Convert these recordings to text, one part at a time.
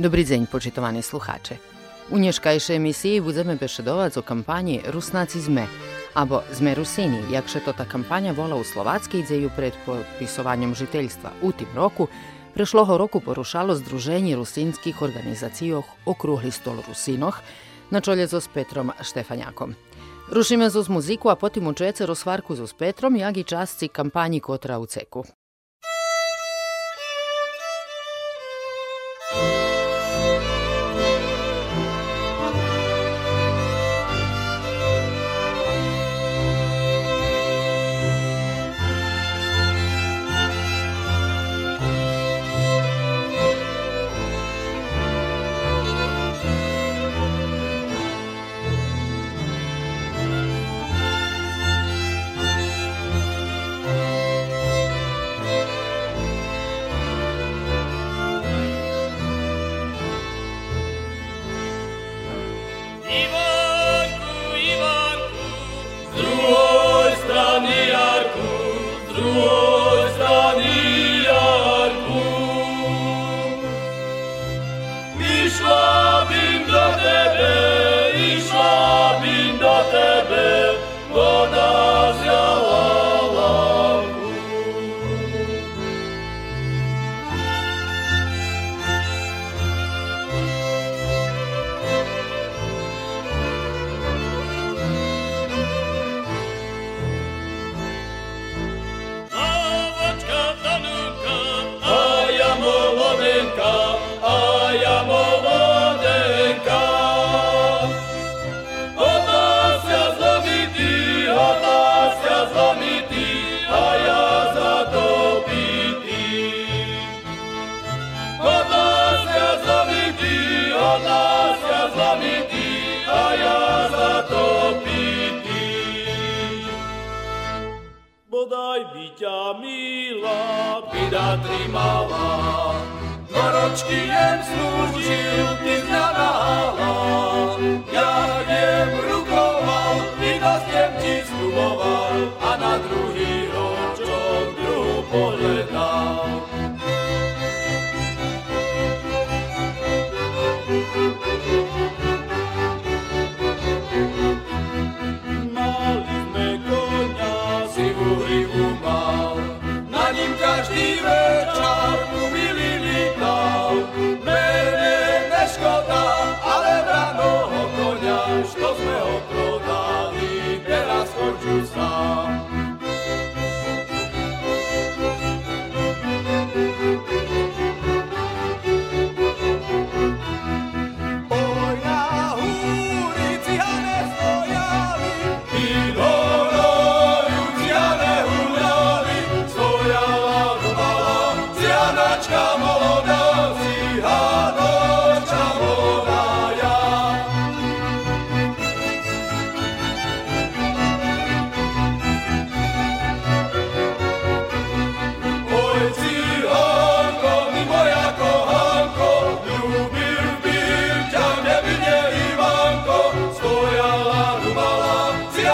Dobry dzień, poczytowani słuchacze. U dneškajšej emisiji budeme bešedovať o kampanji Rusnaci zme, abo Zme Rusini, jakže to ta kampanja vola u Slovatskej ideju pred popisovanjem žiteljstva. U tim roku prešloho roku porušalo Združenje rusinskih organizacijoh Okrugli stol Rusinoh na čolje s Petrom Štefanjakom. Rušime zo muziku, a potim u čece rozvarku zo s Petrom, jak i časci kampanji Kotra u ceku. milá, pida tri malá. Dvoročky jem slúžil, ty zľadála. Ja jem rukoval, ty nás jem ti sluboval a na druhý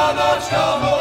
Janoś, Janoś.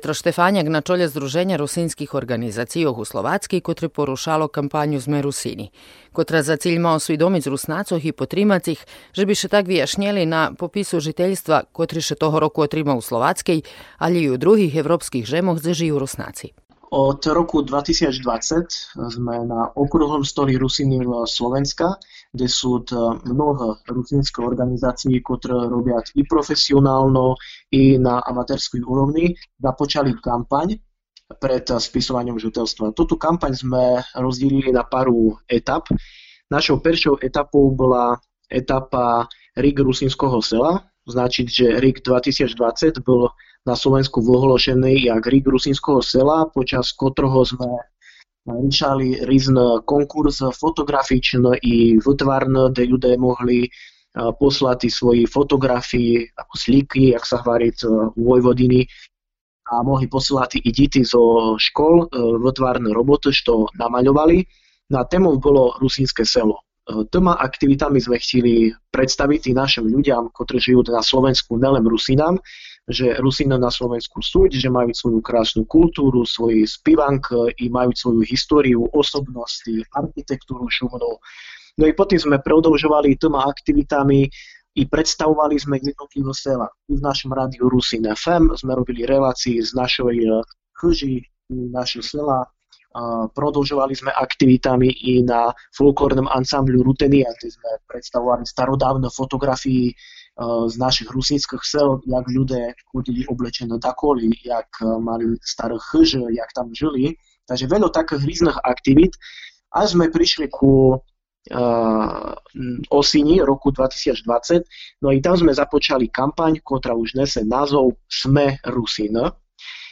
Petro Štefanjak na čolje Združenja rusinskih organizacij u Slovatskej, kotri porušalo kampanju Zme Rusini, kotra za cilj mao svidomic Rusnacoh i potrimacih, že bi še tak vyjašnjeli na popisu žiteljstva, kotri še toho roku otrima u Slovatskej, ali i u drugih evropských žemoch, gde žiju Rusnaci. Od roku 2020 sme na okruhom stoli Rusiny Slovenska, kde sú mnoho rusinských organizácií, ktoré robia i profesionálno, i na amatérskej úrovni, započali kampaň pred spisovaním žutelstva. Túto kampaň sme rozdelili na paru etap. Našou prvou etapou bola etapa RIG Rusinského sela, značiť, že RIG 2020 bol na Slovensku vyhlošený jak Rig Rusínského sela, počas ktorého sme riešali rýzne konkurs fotografičné i vytvárne, kde ľudia mohli poslať svoje fotografii, ako slíky, jak sa hovorí Vojvodiny, a mohli posielať i deti zo škol vytvárne roboty, čo namaľovali. Na témou bolo Rusínske selo. Toma aktivitami sme chceli predstaviť i našim ľuďom, ktorí žijú na Slovensku, nelen Rusinám, že Rusina na Slovensku sú, že majú svoju krásnu kultúru, svoj spivank i majú svoju históriu, osobnosti, architektúru šumnú. No i potom sme prodlžovali tými aktivitami i predstavovali sme jednotlivé sela. V našom rádiu Rusin FM sme robili relácii z našej eh, chyži, naše sela, prodlžovali sme aktivitami i na folklórnom ansamblu Rutenia, kde sme predstavovali starodávne fotografii z našich rusínskych sel, jak ľudia chodili oblečené takoli, jak mali staré chyže, jak tam žili. Takže veľa takých rýznych aktivít. A sme prišli ku uh, osini roku 2020, no i tam sme započali kampaň, ktorá už nese názov Sme Rusín.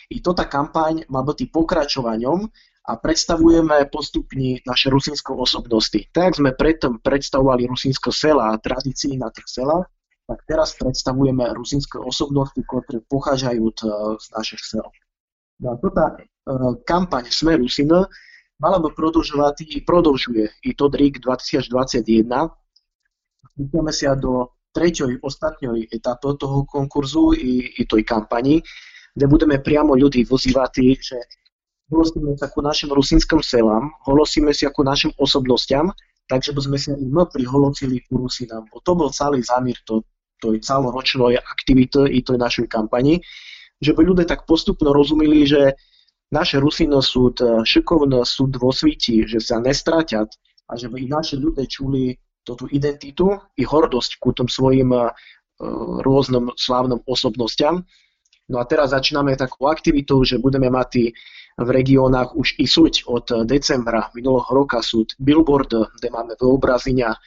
I tota kampaň má byť pokračovaním a predstavujeme postupne naše rusínske osobnosti. Tak sme predtým predstavovali rusínske sela a tradícii na tých selách, tak teraz predstavujeme rusínske osobnosti, ktoré pochádzajú z našich sel. No a tota kampaň Sme Rusina mala by produžovať i produžuje i to DRIK 2021. Vstúpime sa do tretej, ostatnej etapy toho konkurzu i, i tej kampani, kde budeme priamo ľudí vozívať, že holosíme sa ku našim rusínskym selám, holosíme sa ku našim osobnostiam, takže by sme sa i my priholocili ku Rusinám. Bo to bol celý zámer to, toj celoročnej aktivity i toj našej kampani, že by ľudia tak postupno rozumeli, že naše Rusino sú šikovné, sú dvosvíti, že sa nestraťat a že by i naši ľudia čuli tú identitu i hordosť ku tom svojim uh, rôznym slávnym osobnostiam. No a teraz začíname takú aktivitu, že budeme mať v regiónach už i súť od decembra minulého roka sú billboard, kde máme vyobrazenia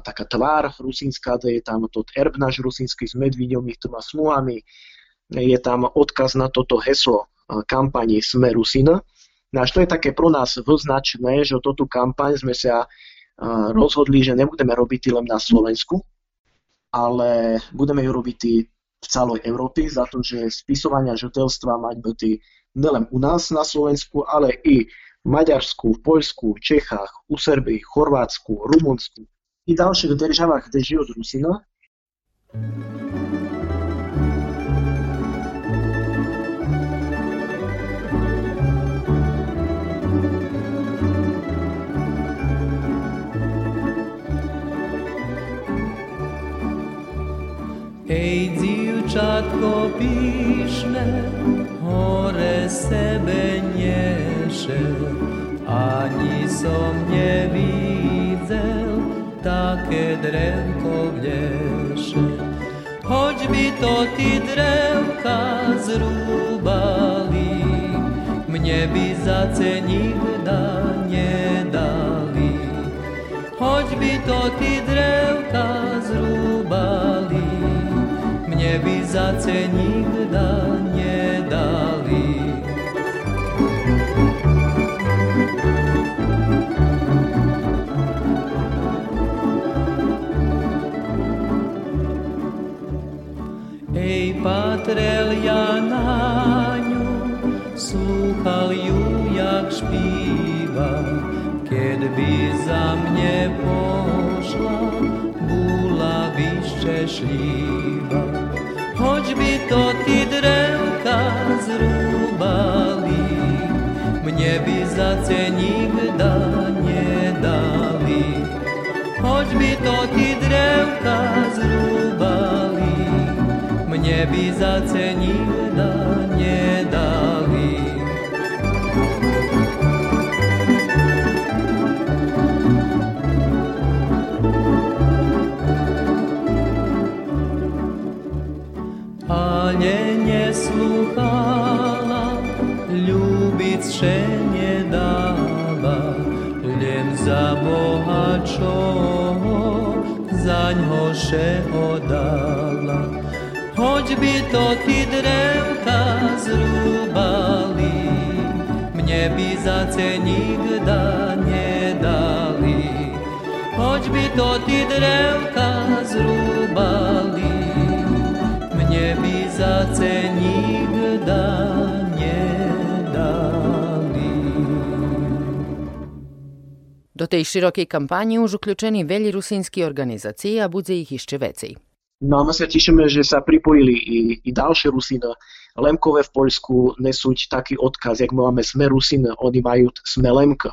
taká tvár rusínska, je tam tot erb náš rusínsky s medvíďovými tma smuhami, je tam odkaz na toto heslo kampani Sme Rusina. No to je také pro nás vyznačné, že toto kampaň sme sa rozhodli, že nebudeme robiť len na Slovensku, ale budeme ju robiť v celej Európe, za to, že spisovania žiteľstva mať byť nielen u nás na Slovensku, ale i v Maďarsku, v Poľsku, v Čechách, u Serbii, Chorvátsku, Rumunsku, i dalszych державах, kde žijú z Rusina. Ej, dziewczatko piszne, hore sebe niesze, ani som nie widzę také drevko vdeše. Hoď by to ty drevka zrúbali, mne by za nikda nedali. Hoď by to ty drevka zrúbali, mne by za nikda nedali. Patrel ja na ňu, slúchal ju, jak špíva, keď by za mne pošla, bula vyščešlíva. Hoď by to ty drevka ne bi za cenjivanje dali. Paljenje sluhala, ljubic šenje dala, ljen za bohačo, za njoše odala. By to ty drevka zrúbali, mne by zase nikda nedali. Hoď by to ty drevka zrúbali, mne by zase nikda. Do tej širokej kampanje už uključeni velji rusinski organizaciji, a budze ih išće vecej. No a my sa tešíme, že sa pripojili i, i ďalšie Rusiny. Lemkové v Poľsku nesú taký odkaz, jak máme Sme Rusiny, oni majú Sme Lemka.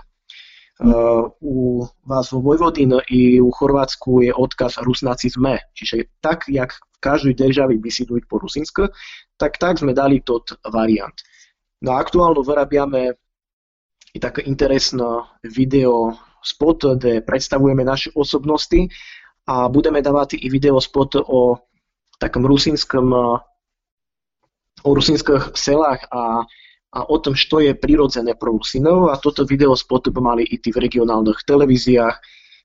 Uh, u vás vo Vojvodine i u Chorvátsku je odkaz Rusnáci sme. Čiže tak, jak v každej državi by si po rusinsku, tak tak sme dali tot variant. No a aktuálno vyrábiame i také interesné video spot, kde predstavujeme naše osobnosti a budeme dávať i video spot o takom rusínskom o rusínskych selách a, a o tom, čo je prirodzené pro Rusinov a toto video spot mali i v regionálnych televíziách.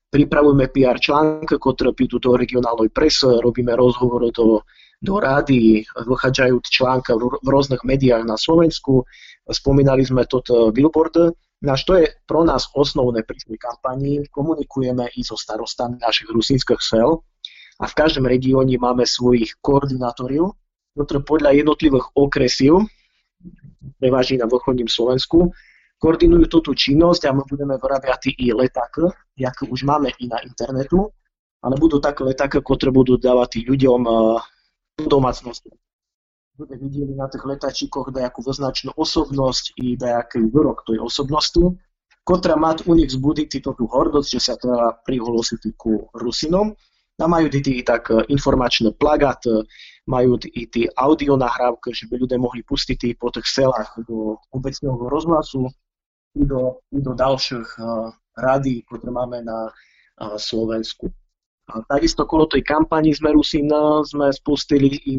Pripravujeme PR články, ktoré pítu do regionálnej prese, robíme rozhovor do, do rády, vychádzajú článka v, v rôznych médiách na Slovensku. Spomínali sme toto billboard, na to je pro nás osnovné pri tej kampanii. Komunikujeme i so starostami našich rusínskych sel a v každom regióne máme svojich koordinátorov, ktoré podľa jednotlivých okresov, prevaží na východním Slovensku, koordinujú túto činnosť a my budeme vyrábať i letáky, jak už máme i na internetu, ale budú také letáky, ktoré budú dávať ľuďom eh, do domácnosti bude videli na tých letačíkoch dajakú vyznačnú osobnosť i dajaký výrok tej osobnosti, ktorá má u nich vzbudiť tú hordosť, že sa teda prihlosiť ku Rusinom. A majú i tak e, informačný plagát, e, majú i tí audio nahrávky, že by ľudia mohli pustiť po tých selách do obecného rozhlasu i do, i do ďalších uh, rádií, ktoré máme na uh, Slovensku. A takisto kolo tej kampani sme Rusin sme spustili i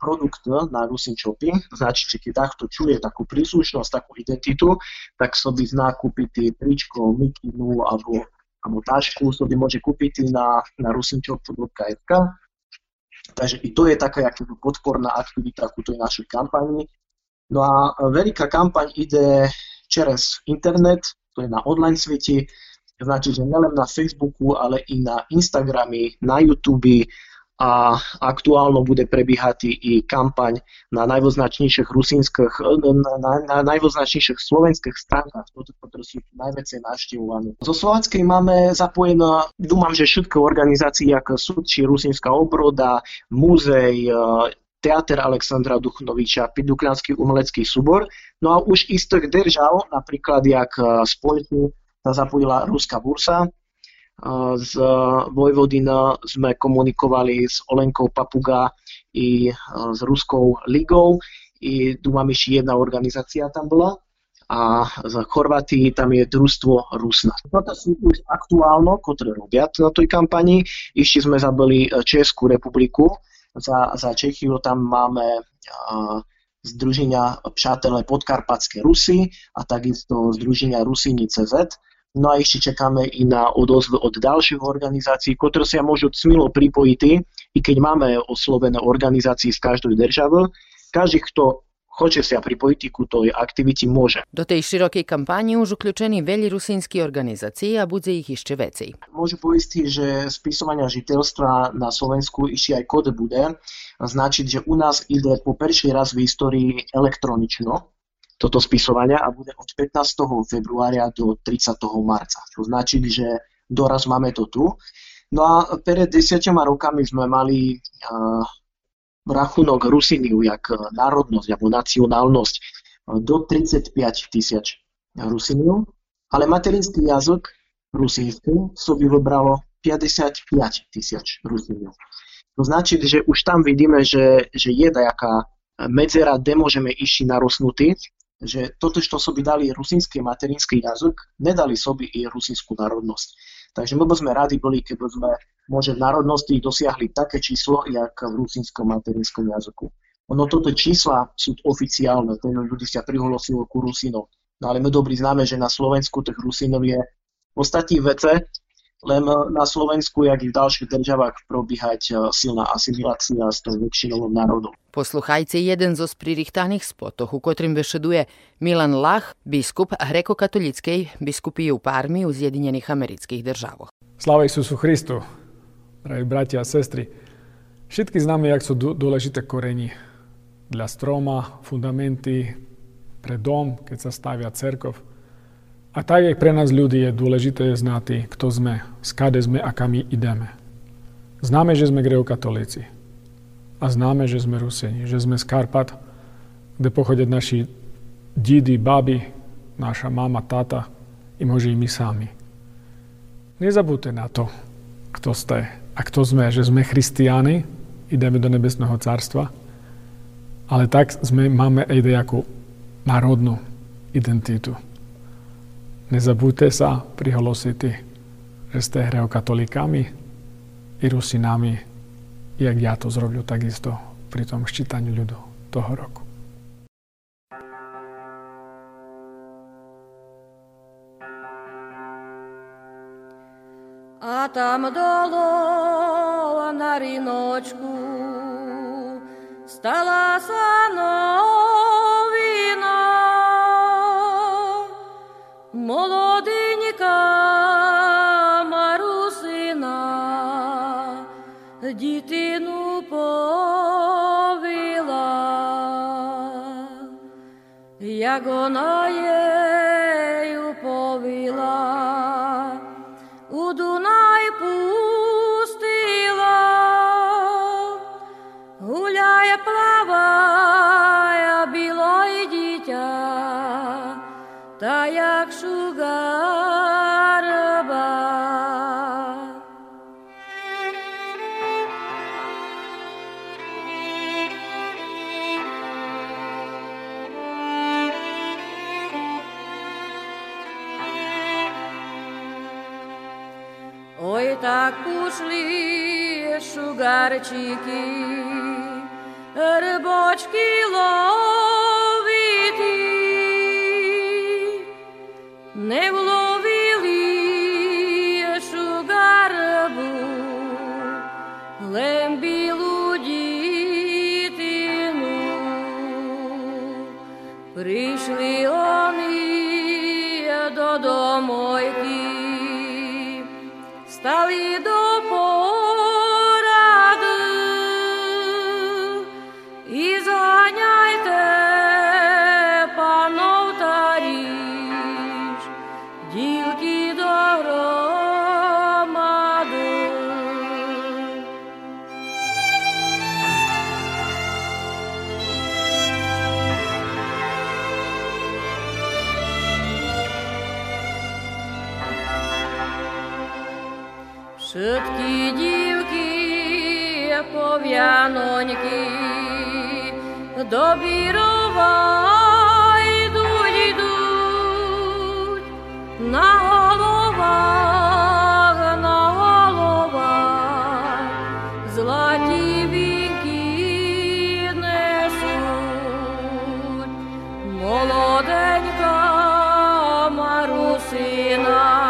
produkt na Rusin Shopping, znači či keď takto čuje takú príslušnosť, takú identitu, tak by zná kúpiť tričko, mikinu alebo, alebo tašku, by môže kúpiť na, na rusinshop.sk. Takže i to je taká jakoby podporná aktivita ku tej našej kampani. No a veľká kampaň ide čerez internet, to je na online svete, znači, že nielen na Facebooku, ale i na Instagrami, na YouTube, a aktuálno bude prebiehať i kampaň na najvoznačnejších rusínskych, na, na, na najvoznačnejších slovenských stránkach, ktoré sú najväčšie navštevované. Zo Slovenskej máme zapojené, dúmam, že všetky organizácie, ako sú, či Rusínska obroda, muzej, e, Teater Alexandra Duchnoviča, Pidukľanský umelecký súbor. No a už istých držav, napríklad jak e, Spojku, sa zapojila Ruská bursa, z Vojvodina sme komunikovali s Olenkou Papuga i s Ruskou ligou. I mám ešte jedna organizácia tam bola a z Chorvátii tam je družstvo Rusna. Toto sú už aktuálno, ktoré robia na tej kampani. Ešte sme zabili e, Českú republiku. Za, za Čechiu tam máme uh, Združenia Přátelé Podkarpatské Rusy a takisto Združenia Rusini CZ No a ešte čakáme i na odozv od ďalších organizácií, ktoré sa môžu smilo pripojiť, i keď máme oslovené organizácie z každej državy. Každý, kto hoće sa pripojiť ku toj aktiviti, môže. Do tej širokej kampanje už uključeni veľi rusínski organizácií a bude ich ešte vecej. Môžu poistiť, že spisovania žiteľstva na Slovensku ešte aj kode bude. Značiť, že u nás ide po prvý raz v histórii elektronično, toto spisovania a bude od 15. februária do 30. marca. To značí, že doraz máme to tu. No a pred desiatimi rokami sme mali uh, rachunok Rusiniu, jak národnosť alebo nacionálnosť, do 35 tisíc Rusiniu, ale materinský jazyk rusínsky by vybralo 55 tisíc Rusiniu. To znači, že už tam vidíme, že, že je nejaká medzera, kde môžeme iši narosnutí, že toto, čo by dali rusínsky materinský jazyk, nedali sobi i rusínsku národnosť. Takže my by sme radi boli, keby sme môže v národnosti dosiahli také číslo, jak v rusínskom materinskom jazyku. Ono toto čísla sú oficiálne, to ľudí sa prihlosilo ku Rusinov. No ale my dobrí známe, že na Slovensku tých Rusinov je ostatní vece, len na Slovensku, jak i v ďalších državách, probíhať e, silná asimilácia s tou väčšinovým národom. Posluchajte jeden zo spririchtaných spotov, u ktorým vešeduje Milan Lach, biskup grekokatolickej biskupije u Parmi u Zjedinjenih amerických državoch. Slava Isusu Hristu, drahí bratia a sestry. Všetky známe, jak sú dôležité koreni dla stroma, fundamenty pre dom, keď sa stavia cerkov. A tak, jak pre nás ľudí je dôležité znať, kto sme, skade sme a kam ideme. Známe, že sme greokatolíci. A známe, že sme Ruseni, že sme z Karpat, kde pochodia naši dídy, baby, naša mama, tata i možno i my sami. Nezabudte na to, kto ste a kto sme, že sme christiáni, ideme do nebesného carstva, ale tak sme, máme aj nejakú národnú identitu. Nezabudte sa prihlosiť, že ste hreokatolíkami i Rusinami, jak ja to zrobil takisto pri tom ščítaní ľudu toho roku. A tam dolo na rinočku stala sa Молоденька Марусина, дітину повила, як вона єю зайчики, рибочки ловити, не вловили шугарбу, лембілу дітину. Прийшли вони додому, стали до віки несуть молоденька марусина.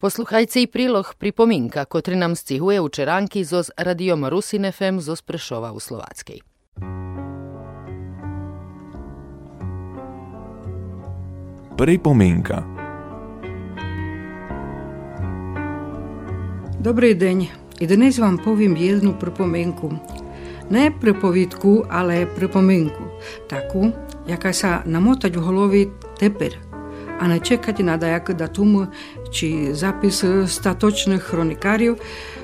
Posluchajcie i prilog pripominka, kotri nam stihuje u Čeranki radiom Rusin FM zoz Prešova u Slovackej. Pripomienka. Dobrý deň. I dnes vám poviem jednu pripomienku. Ne pripovitku, ale pripomienku. Takú, jaká sa namotať v holovi teper a ne čekať na dajak datum či zapis statočných chronikárів,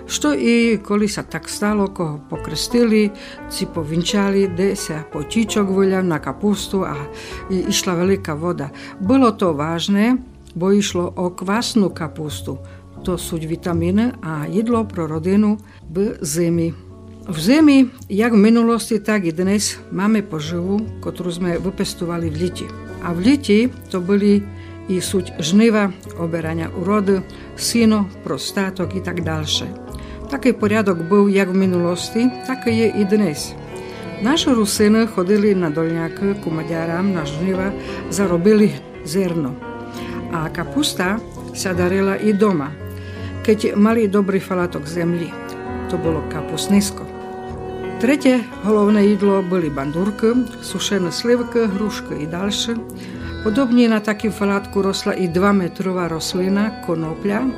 što i koli sa tak stalo, koho pokrstili, ci povinčali, de sa počičok voľa na kapustu a išla veľká voda. Bolo to vážne, bo išlo o kvasnú kapustu. To sú vitamíny a jedlo pro rodinu v zemi. V zemi, jak v minulosti, tak i dnes, máme poživu, ktorú sme vypestovali v liti. A v liti to boli i suť žniva, oberania urody, sino, prostátok i tak ďalšie. Taký poriadok był jak v minulosti, tak je i dnes. Naši Rusiny chodili na dolňák ku Maďaram na žniva, zarobili zerno. A kapusta sa darila i doma, keď mali dobrý falatok zemli. To bolo kapusnisko. Tretie hlavné jedlo boli bandurky, sušené slivky, hrušky i ďalšie. Podobne na takým falátku rosla i 2-metrová roslina, konopľa.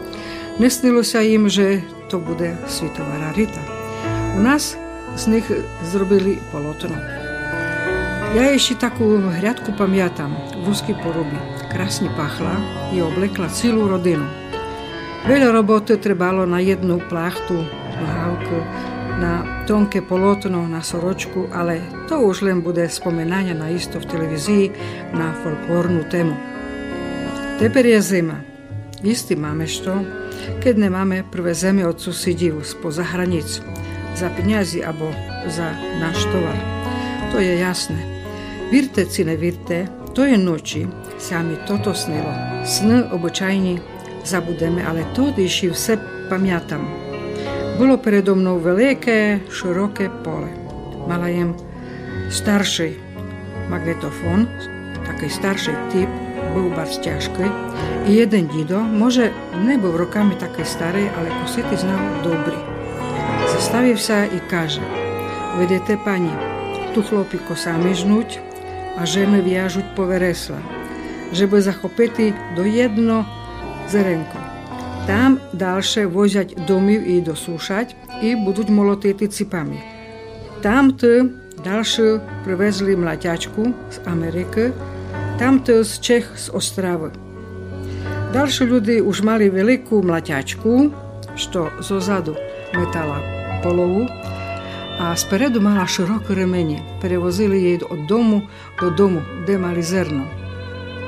Nesnilo sa im, že to bude svitová rarita. U nás z nich zrobili polotno. Ja ešte takú hriadku pamiatam, v úzky poruby. Krásne pachla i oblekla celú rodinu. Veľa roboty trebalo na jednu plachtu, nohavku, na tonké polotno, na soročku, ale to už len bude spomenania na isto v televízii na folklórnu tému. Teper je zima. Istý máme što, keď nemáme prvé zemi od susedív spoza hranic, za peniazy alebo za náš tovar. To je jasné. Virte ci nevirte, to je noči, sa mi toto snilo. Sny obyčajní zabudeme, ale to, když vse pamiatam. Bolo predo mnou veľké, široké pole. Mala jem starší magnetofón, taký starší typ, bol bar ťažký. I jeden dido, može ne bol rokami také starej, ale kosety znal dobrý. Zastavil sa i kaže, vedete pani, tu chlopiko sami žnúť a ženy viažuť poveresla, že bude zachopiti do jedno zerenko. Tam ďalšie vozať domy i dosúšať i budú molotiti cipami. Tam ty ďalšie privezli mlaťačku z Ameriky, tam ty z Čech z Ostravy. Ďalší ľudí už mali veľkú mlaťačku, što zozadu metala polovu a spredu mala široké remenie. Prevozili jej od domu do domu, kde mali zrno.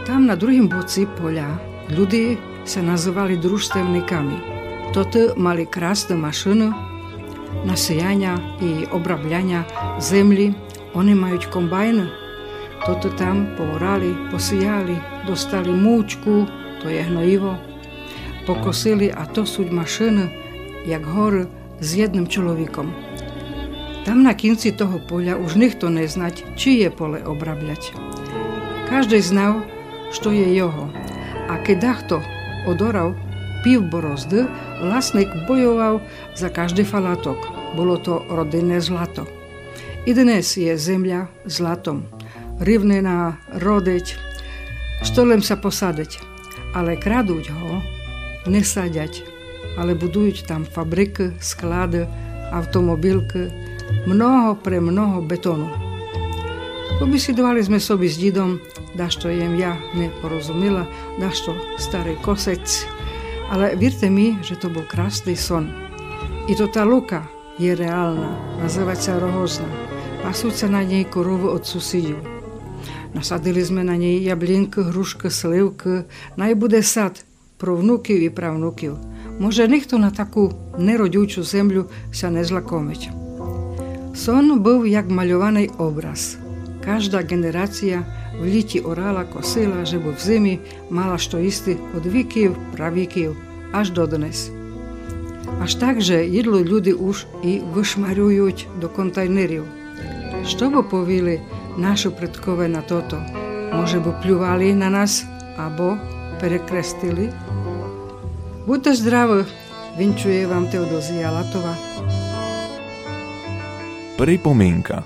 Tam na druhým boci poľa ľudí sa nazývali družstevníkami. Toto mali krásne mašiny na sejania i obrabľania zemli. Oni majú kombajny. Toto tam poorali, posijali, dostali múčku, to je hnojivo, pokosili a to sú mašiny, jak hory s jedným človekom. Tam na kinci toho poľa už nikto neznať, či je pole obrabľať. Každý znal, što je jeho. A keď dachto piv borozdy, vlastník bojoval za každý falatok. Bolo to rodinné zlato. I dnes je zemľa zlatom. Rivnená, rodeť, štolem sa posadeť. Ale kradúť ho, nesaďať, ale budujú tam fabriky, sklady, automobilky, mnoho pre mnoho betónu. Pobisidovali sme sobi s didom, dašto jem ja neporozumila, dašto starý kosec Ale vírte mi, že to bol krásny son. I to tá luka je reálna, nazývať sa Rohozna. Pasúca na nej korovu od susidov. Nasadili sme na nej jablínky, hrušky, slivky, najbude sad pro vnúky i pravnúky. Môže nikto na takú nerodujúcu zemľu sa nezlakomiť. Son był jak maľovaný obraz. Každá generácia v liti orala kosila, żeby v zimi mala što isti od vikів, pravikів, až do dnes. Až tak, že jedlo ljudi už i vyšmaruють do kontajnerів. Što by povili naši predkové na toto? Може by pľuvali na nás, abo perekrestili? Buďte zdraví, vinčuje vám Teodozia Latova. Pripomienka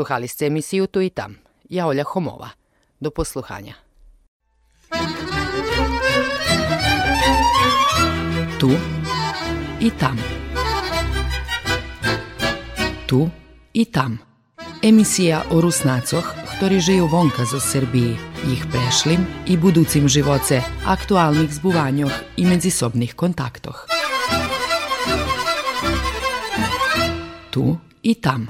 Sluhali ste emisiju Tu i tam. Ja Olja Homova. Do posluhanja. Tu i tam. Tu i tam. Emisija o Rusnacoh, ktorí žijú vonka zo Srbiji, ich prešlim i buducim živoce, aktualnih zbuvanjoh i medzisobnih kontaktoh. Tu i tam.